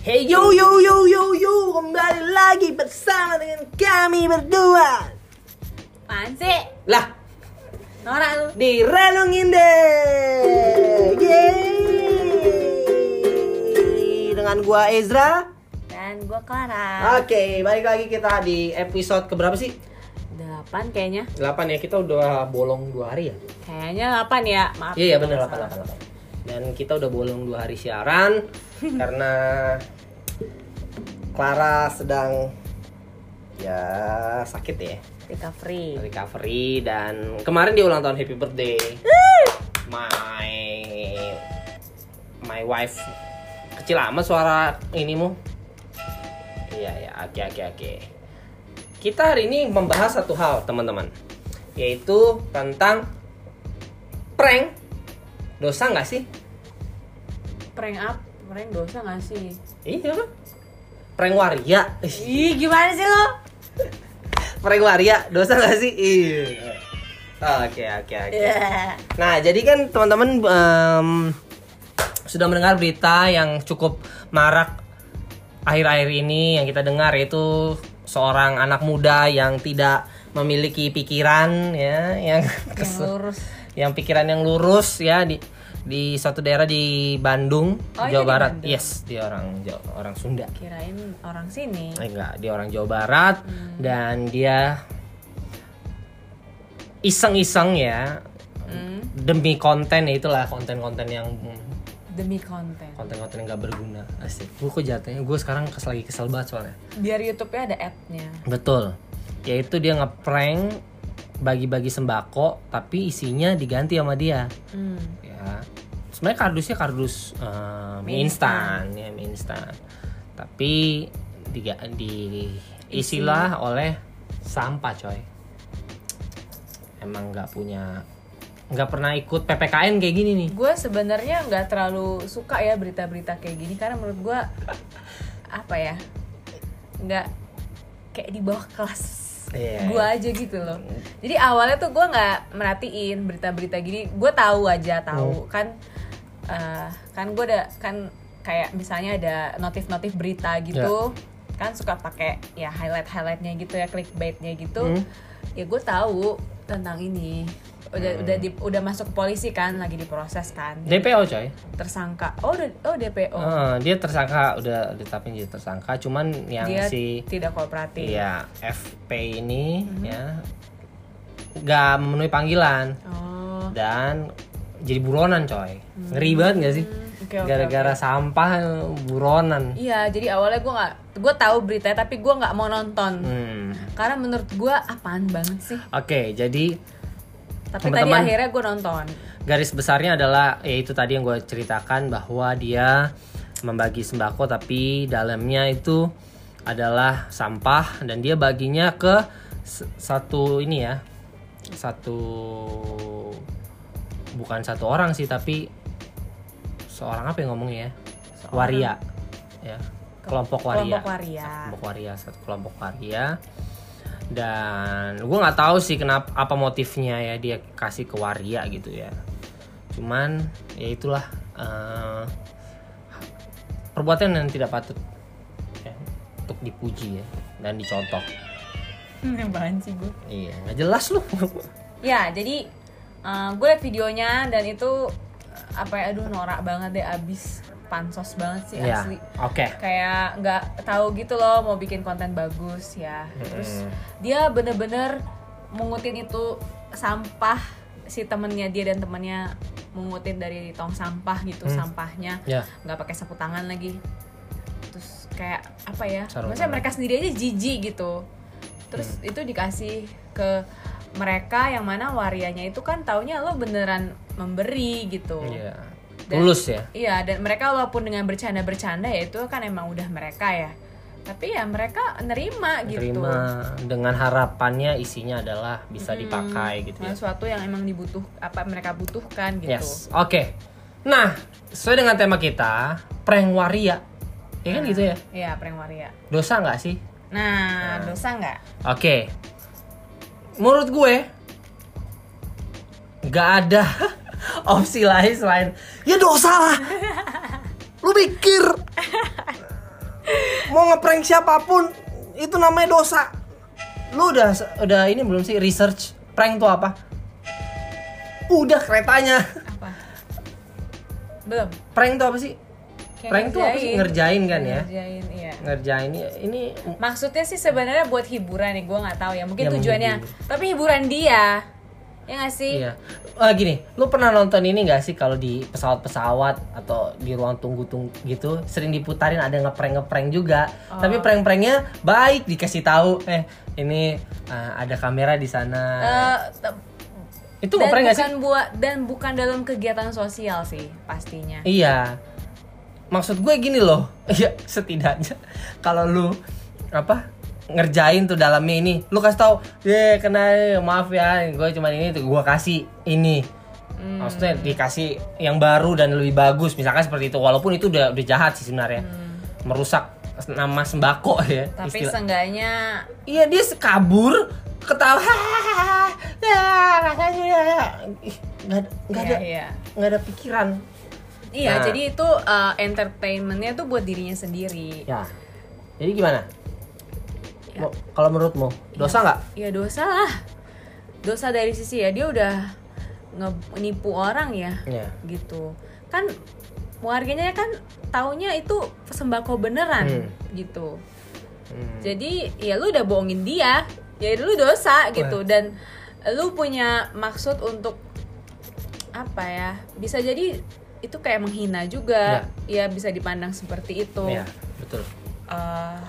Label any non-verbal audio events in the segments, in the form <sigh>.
Hey yo yo yo yo yo kembali lagi bersama dengan kami berdua. Apaan sih? lah. Norak lu. Di relungin deh Yeay. dengan gua Ezra. Dan gue Clara. Oke balik lagi kita di episode keberapa sih? Delapan kayaknya. 8 ya kita udah bolong dua hari ya? Kayaknya delapan ya. Maaf. Iya iya salah. 8 8 8 dan kita udah bolong dua hari siaran <laughs> karena Clara sedang ya sakit ya. Recovery. Recovery dan kemarin dia ulang tahun happy birthday. My my wife. Kecil amat suara inimu. Iya ya oke oke oke. Kita hari ini membahas satu hal teman-teman. Yaitu tentang prank dosa nggak sih? Prank up Prank dosa gak sih? iya kan? Prank waria. Ih gimana sih lo? prank waria dosa nggak sih? Iya. Oke oke oke. Iya. Nah, jadi kan teman-teman em, sudah mendengar berita yang cukup marak akhir-akhir ini yang kita dengar yaitu seorang anak muda yang tidak memiliki pikiran ya, yang Yang lurus yang pikiran yang lurus ya di di suatu daerah di Bandung, Oh, iya Jawa Barat. Bandung. Yes, dia orang Jawa, orang Sunda. Kirain orang sini Eh, enggak, dia orang Jawa Barat Hmm. dan dia iseng-iseng ya Hmm. demi konten ya itulah konten-konten yang Demi konten konten-konten yang gak berguna asik gue kok jatuhnya gue sekarang kesel lagi kesel banget soalnya Biar Youtube-nya ada ad-nya betul yaitu dia ngeprank bagi-bagi sembako tapi isinya diganti sama dia. Hmm. ya. Sebenarnya kardusnya kardus eh, mie instan. ya mie instan. Tapi di, di isilah oleh sampah coy. Emang nggak punya nggak pernah ikut ppkn kayak gini nih. Gue sebenarnya nggak terlalu suka ya berita-berita kayak gini Karena menurut gue <laughs> Apa ya nggak Kayak di bawah kelas Iya. gue aja gitu loh. Jadi awalnya tuh gue nggak merhatiin berita-berita gini. Gue tahu aja tahu. Kan eh, kan gue ada kan kayak misalnya ada notif-notif berita gitu. Kan suka pakai ya highlight highlightnya gitu ya clickbaitnya gitu. Hmm. ya gue tahu tentang ini udah udah di- udah masuk ke polisi kan lagi diproses kan. DPO coy. Tersangka. Oh udah oh DPO Eh, dia tersangka udah ditetapin jadi tersangka. Cuman yang dia si tidak kooperatif. Ya FP ini ya nggak memenuhi panggilan. Oh. Dan jadi buronan coy. Ngeri banget gak sih? Hmm, oke, gara-gara sampah buronan. Iya, jadi awalnya gue nggak, gue tahu beritanya tapi gue nggak mau nonton. Hmm. karena menurut gue apaan banget sih. oke jadi Tapi tadi Teman-teman. akhirnya gue nonton. garis besarnya adalah yaitu tadi yang gue ceritakan bahwa dia membagi sembako tapi dalamnya itu adalah sampah dan dia baginya ke satu ini ya satu bukan satu orang sih tapi seorang apa yang ngomongnya ya waria ya kelompok waria Kelompok waria. kelompok waria satu kelompok waria dan gue nggak tahu sih kenapa apa motifnya ya dia kasih ke waria gitu ya. Cuman ya itulah eh, perbuatan yang tidak patut ya, untuk dipuji ya dan dicontoh. Apaan sih gue? iya nggak jelas lu. Ya, jadi gue liat videonya dan itu eh, apa ya, aduh norak banget deh abis. Pansos banget sih ya asli. oke. Kayak nggak tahu gitu loh mau bikin konten bagus ya. Terus dia bener-bener mengutin itu sampah si temennya dia dan temennya mengutin dari tong sampah gitu sampahnya. Ya nggak pakai sapu tangan lagi. Terus kayak apa ya Sarung maksudnya mereka sendiri aja jijik gitu. Terus itu dikasih ke mereka yang mana warianya itu kan taunya lo beneran memberi gitu. Iya. Dan- tulus ya? Iya dan mereka walaupun dengan bercanda-bercanda ya itu kan emang udah mereka ya. Tapi ya mereka nerima gitu. Terima dengan harapannya isinya adalah bisa dipakai gitu ya. sesuatu yang emang dibutuh apa mereka butuhkan gitu. Yes, oke. Nah, sesuai dengan tema kita, prank waria. Ya kan gitu ya? iya prank waria Dosa nggak sih? nah. dosa nggak? Oke. Menurut gue, nggak ada <laughs> <laughs> opsi lain selain ya dosa lah. <laughs> Lu mikir. mau ngeprank siapa pun itu namanya dosa. Lu udah udah ini belum sih research prank tuh apa? Udah keretanya. Apa? Belum. Prank tuh apa sih? Kayak prank tuh apa sih? ngerjain. Kan ya? Ngerjain iya. Ngerjain ini maksudnya sih sebenarnya buat hiburan nih gue nggak tahu ya. Mungkin Ya, tujuannya. menghibur. tapi hiburan dia ya nggak sih Iya. Ah, gini, lu pernah nonton ini gak sih kalau di pesawat-pesawat atau di ruang tunggu-tunggu gitu sering diputarin ada ngeprank-ngeprank juga. Oh. Tapi prank-pranknya baik dikasih tahu, eh ini ah, ada kamera di sana. Te- itu dan ngeprank gak sih? buat dan bukan dalam kegiatan sosial sih pastinya Iya. Maksud gue gini loh. <laughs> Iya, setidaknya kalau lu apa ngerjain tuh dalamnya ini, lu kasih tahu, "Ya, kena maaf ya, gue cuman ini tuh gue kasih ini." Hmm. Maksudnya dikasih yang baru dan lebih bagus, misalkan seperti itu. Walaupun itu udah udah jahat sih sebenarnya. Merusak nama sembako <laughs> ya. Hmm. tapi istilah. seenggaknya Iya, dia kabur, ketawa. Ya, rasanya ya. Nggak ada nggak ada Iya, iya. nggak ada pikiran. iya Nah. jadi itu uh, entertainmentnya tuh buat dirinya sendiri Ya. Jadi gimana? Ya. Kalau menurutmu dosa nggak? ya dosa lah dosa dari sisi ya dia udah nipu orang ya Ya. gitu kan warganya kan taunya itu sembako beneran Hmm. gitu Hmm. jadi ya lu udah bohongin dia ya lu dosa gitu dan lu punya maksud untuk apa ya bisa jadi itu kayak menghina juga ya, bisa dipandang seperti itu Ya, betul. Eh,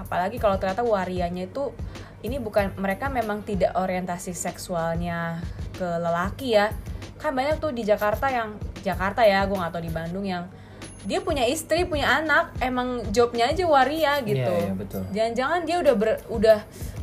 apalagi kalau ternyata warianya itu ini bukan mereka memang tidak orientasi seksualnya ke lelaki ya. Kan banyak tuh di Jakarta yang Jakarta ya gue nggak tahu di Bandung yang dia punya istri punya anak emang jobnya aja waria gitu. Iya, iya, jangan-jangan dia udah ber, udah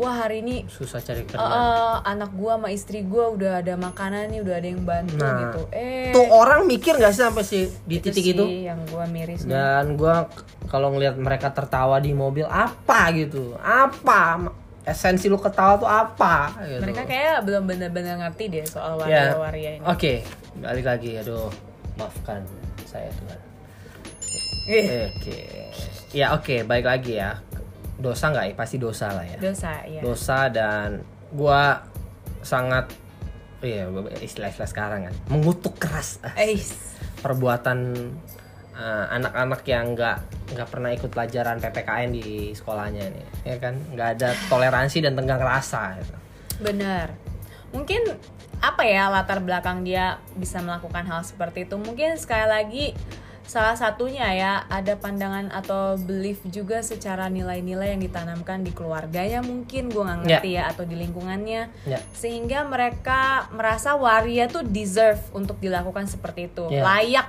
wah hari ini Susah cari kerjaan. eh, anak gua sama istri gua udah ada makanan nih udah ada yang bantu Nah, gitu eh Tuh orang mikir gak sih sampai si di itu titik itu? sih yang gua mirisnya Dan gua kalau ngelihat mereka tertawa di mobil apa gitu? Apa? Esensi lu ketawa tuh apa? Gitu. mereka kayak belum benar-benar ngerti deh soal ya. waria-waria ini Oke, balik lagi. Aduh, maafkan saya Tuhan. Eh, Oke. Ya oke, baik lagi ya. Dosa nggak ya? Pasti dosa lah ya. dosa ya Dosa dan gua sangat iya istilah-istilah sekarang kan mengutuk keras eh perbuatan eh, anak-anak yang nggak nggak pernah ikut pelajaran ppkn di sekolahnya nih ya kan nggak ada toleransi dan tenggang rasa gitu. benar mungkin apa ya latar belakang dia bisa melakukan hal seperti itu mungkin sekali lagi salah satunya ya ada pandangan atau belief juga secara nilai-nilai yang ditanamkan di keluarganya mungkin gue nggak ngerti ya. atau di lingkungannya. Ya. Sehingga mereka merasa waria tuh deserve untuk dilakukan seperti itu. Ya. layak.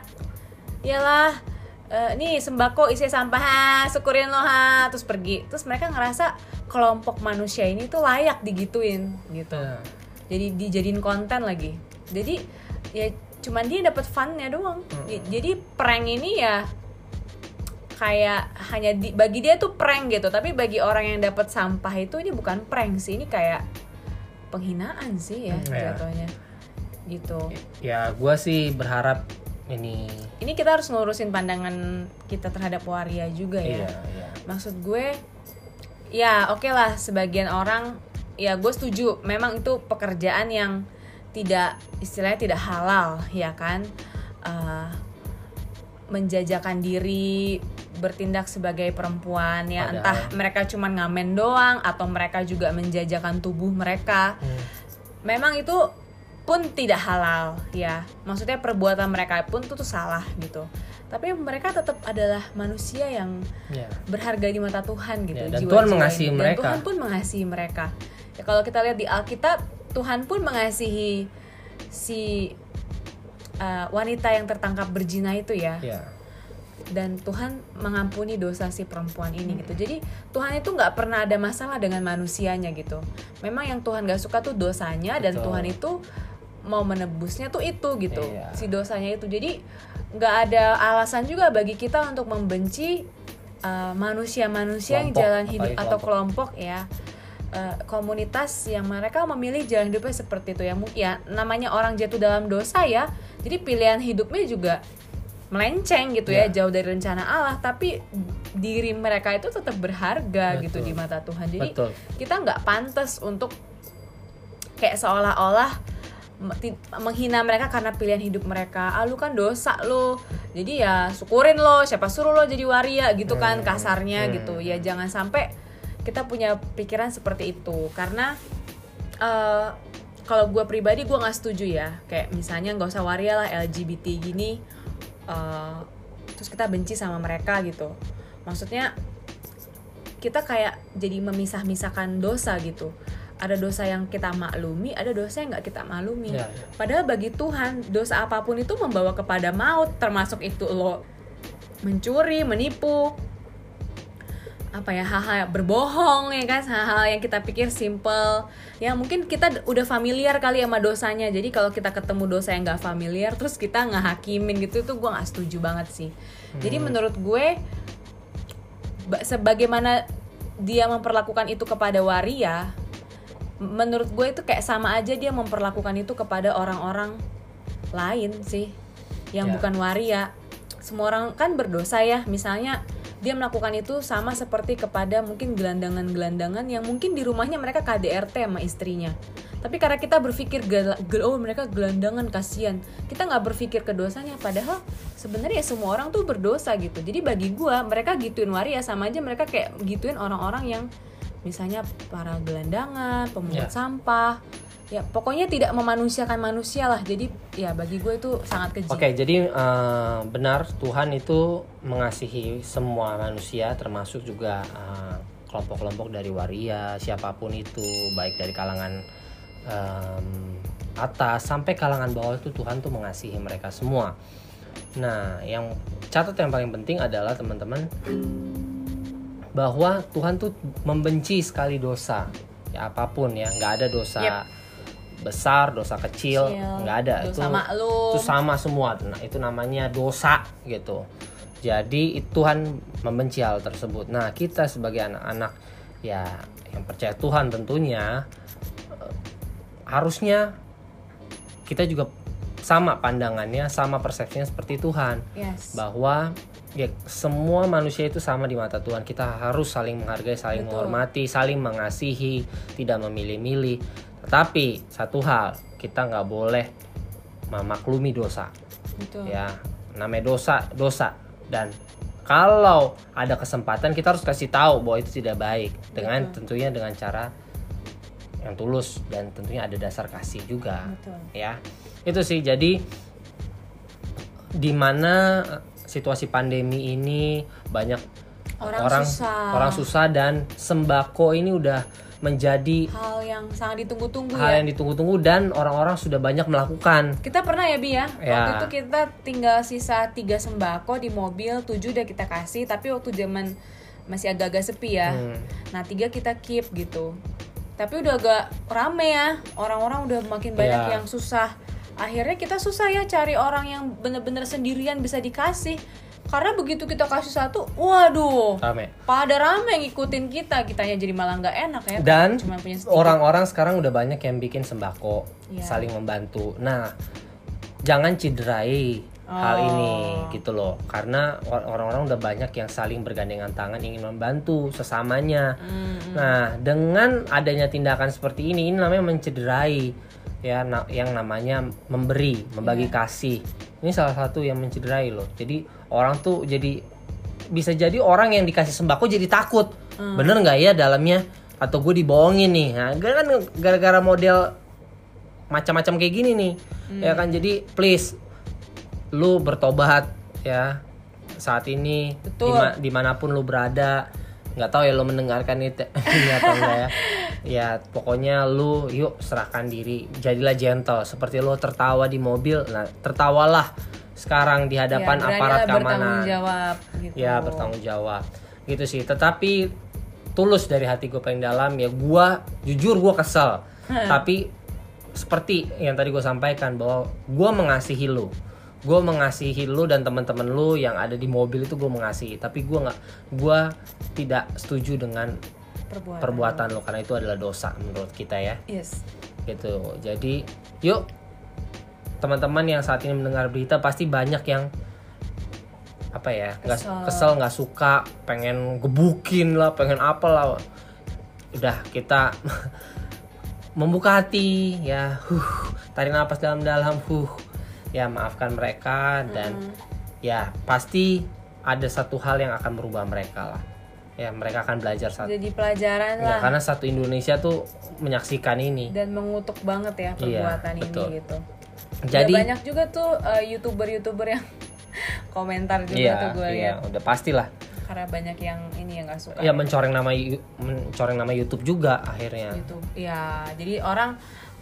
Iyalah eh, nih sembako isi sampah ha syukurin lo ha terus pergi. Terus mereka ngerasa kelompok manusia ini tuh layak digituin gitu. Ya. jadi dijadiin konten lagi. Jadi ya cuman dia dapat funnya doang. J- jadi prank ini ya kayak hanya di, bagi dia tuh prank gitu. Tapi bagi orang yang dapat sampah itu ini bukan prank sih. Ini kayak penghinaan sih ya Hmm, ya. jatuhnya. Gitu. Ya gua sih berharap ini ini kita harus ngurusin pandangan kita terhadap waria juga ya. Iya iya. Maksud gue ya oke lah sebagian orang ya gue setuju. Memang itu pekerjaan yang tidak istilahnya tidak halal ya kan? Eh, menjajakan diri bertindak sebagai perempuan ya. Padahal- entah mereka cuma ngamen doang atau mereka juga menjajakan tubuh mereka. Hmm. memang itu pun tidak halal ya. Maksudnya perbuatan mereka pun itu tuh salah gitu. Tapi mereka tetap adalah manusia yang ya. berharga di mata Tuhan gitu Ya, dan jiwa-jiwa Tuhan mengasihi ini. dan mereka. Tuhan pun mengasihi mereka. Ya kalau kita lihat di Alkitab Tuhan pun mengasihi si uh, wanita yang tertangkap berzina itu ya. Ya dan Tuhan mengampuni dosa si perempuan ini gitu. Jadi Tuhan itu nggak pernah ada masalah dengan manusianya gitu. Memang yang Tuhan gak suka tuh dosanya dan Betul. Tuhan itu mau menebusnya tuh itu gitu Iya. si dosanya itu. Jadi nggak ada alasan juga bagi kita untuk membenci uh, manusia-manusia yang Kelompok, jalan hidup atau kelompok ya uh, komunitas yang mereka memilih jalan hidupnya seperti itu ya mungkin ya namanya orang jatuh dalam dosa ya jadi pilihan hidupnya juga melenceng gitu ya, Ya. jauh dari rencana Allah, tapi diri mereka itu tetap berharga gitu Betul. di mata Tuhan. Jadi Betul. kita nggak pantas untuk kayak seolah-olah menghina mereka karena pilihan hidup mereka. Ah lu kan dosa lo. Jadi ya syukurin lo, siapa suruh lo jadi waria gitu kan Hmm. kasarnya Hmm. gitu. Ya jangan sampai kita punya pikiran seperti itu karena eh, kalau gue pribadi gue nggak setuju ya. Kayak misalnya nggak usah waria lah LGBT gini. eh, terus kita benci sama mereka gitu. Maksudnya kita kayak jadi memisah-misahkan dosa gitu. Ada dosa yang kita maklumi, ada dosa yang nggak kita maklumi. Ya, ya. Padahal bagi Tuhan dosa apa pun itu membawa kepada maut, termasuk itu lo mencuri, menipu, apa ya hal-hal berbohong ya kan? Hal-hal yang kita pikir simple. Ya mungkin kita udah familiar kali sama dosanya. Jadi kalau kita ketemu dosa yang gak familiar terus kita ngehakimin gitu itu gue nggak setuju banget sih. Jadi menurut gue ba- sebagaimana dia memperlakukan itu kepada waria menurut gue itu kayak sama aja dia memperlakukan itu kepada orang-orang lain sih yang Ya. bukan waria. Semua orang kan berdosa ya. Misalnya dia melakukan itu sama seperti kepada mungkin gelandangan-gelandangan yang mungkin di rumahnya mereka KDRT sama istrinya. Tapi karena kita berpikir oh mereka gelandangan kasihan. Kita nggak berpikir ke dosanya padahal sebenarnya ya semua orang tuh berdosa gitu. Jadi bagi gua mereka gituin waria sama aja mereka kayak gituin orang-orang yang misalnya para gelandangan pemungut Ya. sampah ya pokoknya tidak memanusiakan manusia lah jadi ya bagi gue itu sangat keji Oke, jadi eh, benar Tuhan itu mengasihi semua manusia, termasuk juga eh, kelompok-kelompok dari waria, siapa pun itu, baik dari kalangan em, atas sampai kalangan bawah itu Tuhan tuh mengasihi mereka semua. Nah, yang catat yang paling penting adalah teman-teman bahwa Tuhan tuh membenci sekali dosa, ya apa pun ya, nggak ada dosa Yep. Besar, dosa kecil, Kecil, nggak ada. dosa itu maklum. itu sama semua. Nah itu namanya dosa gitu. Jadi Tuhan membenci hal tersebut. Nah kita sebagai anak-anak ya yang percaya Tuhan tentunya eh, harusnya kita juga sama pandangannya sama persepsinya seperti Tuhan. Yes. Bahwa ya semua manusia itu sama di mata Tuhan. Kita harus saling menghargai saling Betul. menghormati saling mengasihi tidak memilih-milih tetapi satu hal kita nggak boleh memaklumi dosa betul ya namanya dosa dosa dan kalau ada kesempatan kita harus kasih tahu bahwa itu tidak baik dengan Betul. tentunya dengan cara yang tulus dan tentunya ada dasar kasih juga Betul. ya itu sih jadi di mana situasi pandemi ini banyak Orang orang susah. orang susah dan sembako ini udah menjadi hal yang sangat ditunggu-tunggu hal ya. yang ditunggu-tunggu dan orang-orang sudah banyak melakukan. Kita pernah ya bi ya? Waktu Ya. itu kita tinggal sisa tiga sembako di mobil tujuh udah kita kasih tapi waktu zaman masih agak-agak sepi ya. Hmm. nah tiga kita keep gitu. Tapi udah agak rame ya. Orang-orang udah makin banyak Ya. yang susah. Akhirnya kita susah ya cari orang yang bener-bener sendirian bisa dikasih karena begitu kita kasih satu waduh rame. pada rame yang ngikutin kita. Kitanya jadi malah nggak enak ya. Dan orang-orang sekarang udah banyak yang bikin sembako Iya. saling membantu. Nah jangan cederai hal Oh. ini gitu loh. Karena or- orang-orang udah banyak yang saling bergandengan tangan ingin membantu sesamanya. Hmm, nah dengan adanya tindakan seperti ini ini namanya mencederai ya na- yang namanya memberi membagi Iya. kasih. Ini salah satu yang mencederai loh. Jadi orang tuh jadi bisa jadi orang yang dikasih sembako jadi takut. Hmm. bener nggak ya dalamnya? Atau gue dibohongin nih? Nah, gue kan gara-gara model macam-macam kayak gini nih. Hmm. ya kan jadi please lu bertobat ya saat ini Betul. dima- di mana pun lu berada. Nggak tahu ya lu mendengarkan itu <laughs> ini atau enggak ya. Ya pokoknya lu yuk serahkan diri. Jadilah gentle seperti lu tertawa di mobil. Nah tertawalah sekarang di hadapan Ya, aparat keamanan. bertanggung jawab gitu. ya bertanggung jawab. Gitu sih. Tetapi tulus dari hati gue paling dalam ya gue jujur gue kesel. Tapi seperti yang tadi gue sampaikan bahwa gue mengasihi lu gue mengasihi lu dan teman-teman lu yang ada di mobil itu gue mengasihi. Tapi gue nggak gue tidak setuju dengan perbuatan. perbuatan lo karena itu adalah dosa menurut kita ya. Yes. gitu. Jadi yuk. Teman-teman yang saat ini mendengar berita pasti banyak yang apa ya nggak Kesel. nggak suka pengen gebukin lah pengen apa lah. Udah kita <laughs> membuka hati ya. Huh. Tarik nafas dalam-dalam huh ya maafkan mereka dan ya pasti ada satu hal yang akan merubah mereka lah. Ya mereka akan belajar satu jadi pelajaran ya lah. karena satu Indonesia tuh menyaksikan ini. Dan mengutuk banget ya Iya, perbuatan betul. ini gitu jadi Udah banyak juga tuh eh, youtuber-youtuber yang <laughs> komentar juga iya tuh gue iya lihat udah pastilah. Karena banyak yang ini yang nggak suka ya. mencoreng nama mencoreng nama YouTube juga akhirnya. YouTube ya jadi orang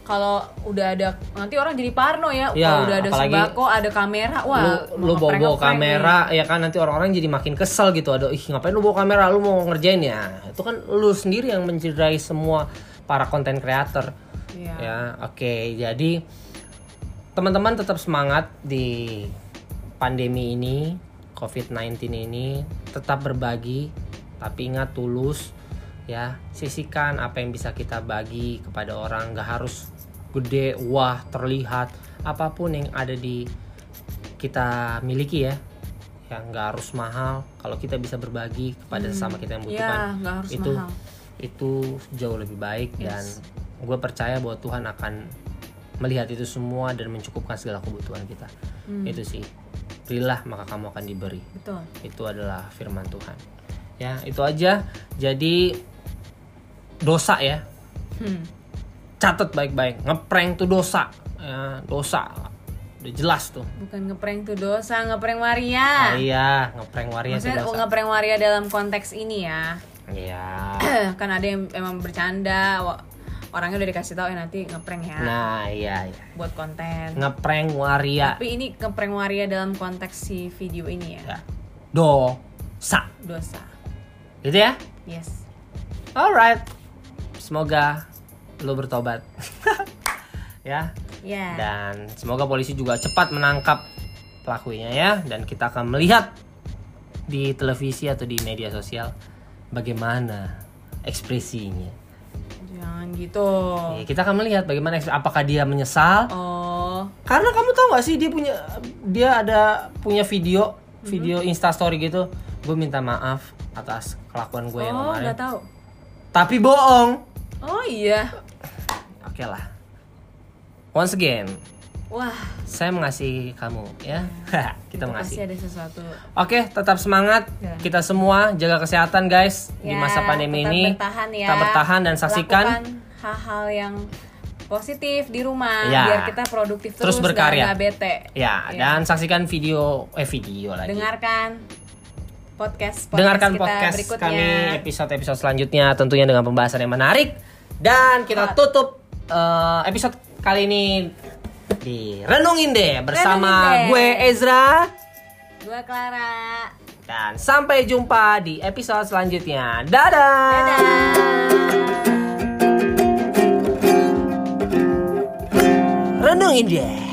kalau udah ada nanti orang jadi parno ya. Ya, kalau udah ada sembako ada kamera wah lu, lu bawa bawa kamera ya kan nanti orang-orang jadi makin kesel gitu. Aduh ih ngapain lu bawa kamera lu mau ngerjain ya? Itu kan lu sendiri yang mencederai semua para konten creator. Nih. Iya. ya oke jadi teman-teman tetap semangat di pandemi ini COVID-19 ini. Tetap berbagi tapi ingat tulus ya. Sisihkan apa yang bisa kita bagi kepada orang. Nggak harus gede wah terlihat apa pun yang ada di kita miliki ya. Yang nggak harus mahal. Kalau kita bisa berbagi kepada sesama kita yang ya butuhkan nggak harus itu mahal. itu jauh lebih baik dan gue percaya bahwa Tuhan akan melihat itu semua dan mencukupkan segala kebutuhan kita. Itu sih. Berilah maka kamu akan diberi. Betul. Itu adalah firman Tuhan. Ya itu aja. Jadi dosa ya. Hmm. Catat baik-baik ngeprank tuh dosa. Ya, dosa. Udah jelas tuh. Bukan ngeprank tuh dosa ngeprank Ah, Maria iya ngeprank waria tuh maksudnya dosa. ngeprank Maria dalam konteks ini ya. Iya. <clears throat> Kan ada yang emang bercanda orangnya udah dikasih tahu ya nanti ngeprank ya. Nah iya, iya. buat konten. Ngeprank waria. Tapi ini ngeprank Maria dalam konteks si video ini ya? Ya. dosa. Dosa. Gitu ya? Yes. Alright. Semoga lo bertobat. <laughs> Ya. Ya. Dan semoga polisi juga cepat menangkap pelakunya ya. Dan kita akan melihat di televisi atau di media sosial bagaimana ekspresinya. Jangan gitu. Ya, kita akan melihat bagaimana apakah dia menyesal? Oh. Karena kamu tahu gak sih dia punya dia ada punya video video instastory gitu. Gue minta maaf atas kelakuan gue yang oh kemarin. nggak tahu. Tapi bohong. Oh iya oke lah. Once again wah. saya mengasihi kamu ya. <laughs> Kita itu pasti mengasihi. ada sesuatu. Oke tetap semangat. Ya. kita semua jaga kesehatan guys di Ya, masa pandemi tetap ini. bertahan ya. tetap bertahan dan saksikan. Hal-hal yang positif di rumah Ya. biar kita produktif terus, Terus berkarya. dan nggak bete. Ya Ya. dan saksikan video eh video lagi. Dengarkan podcast, podcast dengarkan kita podcast berikutnya kami episode-episode selanjutnya tentunya dengan pembahasan yang menarik. Dan kita tutup eh, episode kali ini di renungin deh bersama Renungin deh. gue Ezra. Gua Clara. Dan sampai jumpa di episode selanjutnya. Dadah, dadah. Renungin deh